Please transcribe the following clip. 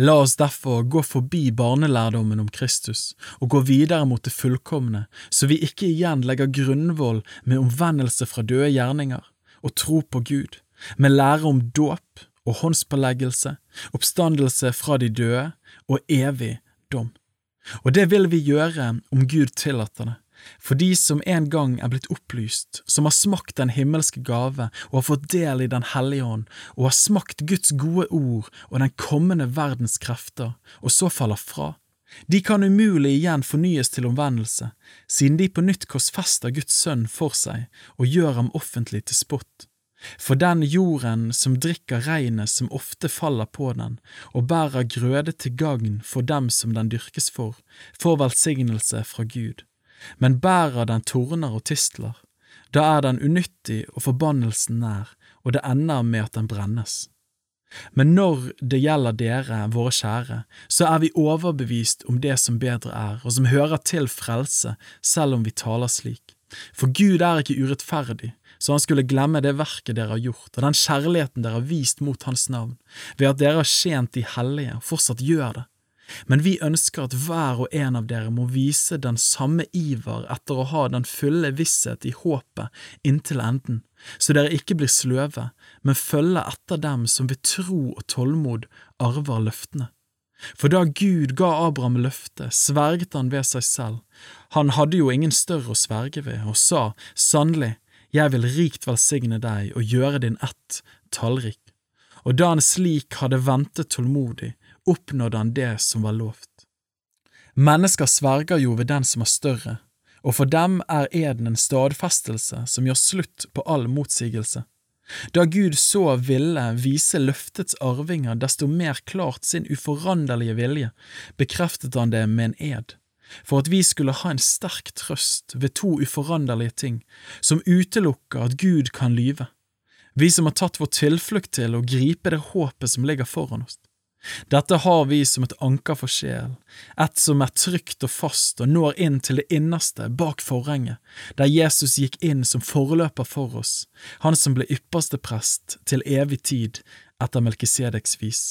La oss derfor gå forbi barnelærdommen om Kristus og gå videre mot det fullkomne, så vi ikke igjen legger grunnvoll med omvendelse fra døde gjerninger og tro på Gud, med lære om dåp og håndspåleggelse, oppstandelse fra de døde og evig dom. Og det vil vi gjøre om Gud tillater det, for de som en gang er blitt opplyst, som har smakt den himmelske gave og har fått del i Den hellige ånd, og har smakt Guds gode ord og den kommende verdens krefter, og så faller fra. De kan umulig igjen fornyes til omvendelse, siden de på nytt korsfester Guds sønn for seg og gjør ham offentlig til spott. For den jorden som drikker regnet som ofte faller på den, og bærer grøde til gagn for dem som den dyrkes for, får velsignelse fra Gud men bærer den torner og tistler, da er den unyttig og forbannelsen nær, og det ender med at den brennes. Men når det gjelder dere, våre kjære, så er vi overbevist om det som bedre er, og som hører til frelse, selv om vi taler slik. For Gud er ikke urettferdig, så han skulle glemme det verket dere har gjort, og den kjærligheten dere har vist mot hans navn, ved at dere har tjent de hellige og fortsatt gjør det men vi ønsker at hver og en av dere må vise den samme iver etter å ha den fulle visshet i håpet inntil enden, så dere ikke blir sløve, men følger etter dem som ved tro og tålmod arver løftene. For da Gud ga Abraham løftet, sverget han ved seg selv, han hadde jo ingen større å sverge ved, og sa, sannelig, jeg vil rikt velsigne deg og gjøre din ett tallrik. Og da han slik hadde ventet tålmodig, oppnådde han det som var lovt. Mennesker sverger jo ved den som er større, og for dem er eden en stadfestelse som gjør slutt på all motsigelse. Da Gud så ville vise løftets arvinger desto mer klart sin uforanderlige vilje, bekreftet han det med en ed, for at vi skulle ha en sterk trøst ved to uforanderlige ting, som utelukker at Gud kan lyve, vi som har tatt vår tilflukt til å gripe det håpet som ligger foran oss. Dette har vi som et anker for sjel, et som er trygt og fast og når inn til det innerste bak forhenget, der Jesus gikk inn som forløper for oss, han som ble ypperste prest til evig tid etter Melkisedeks vis.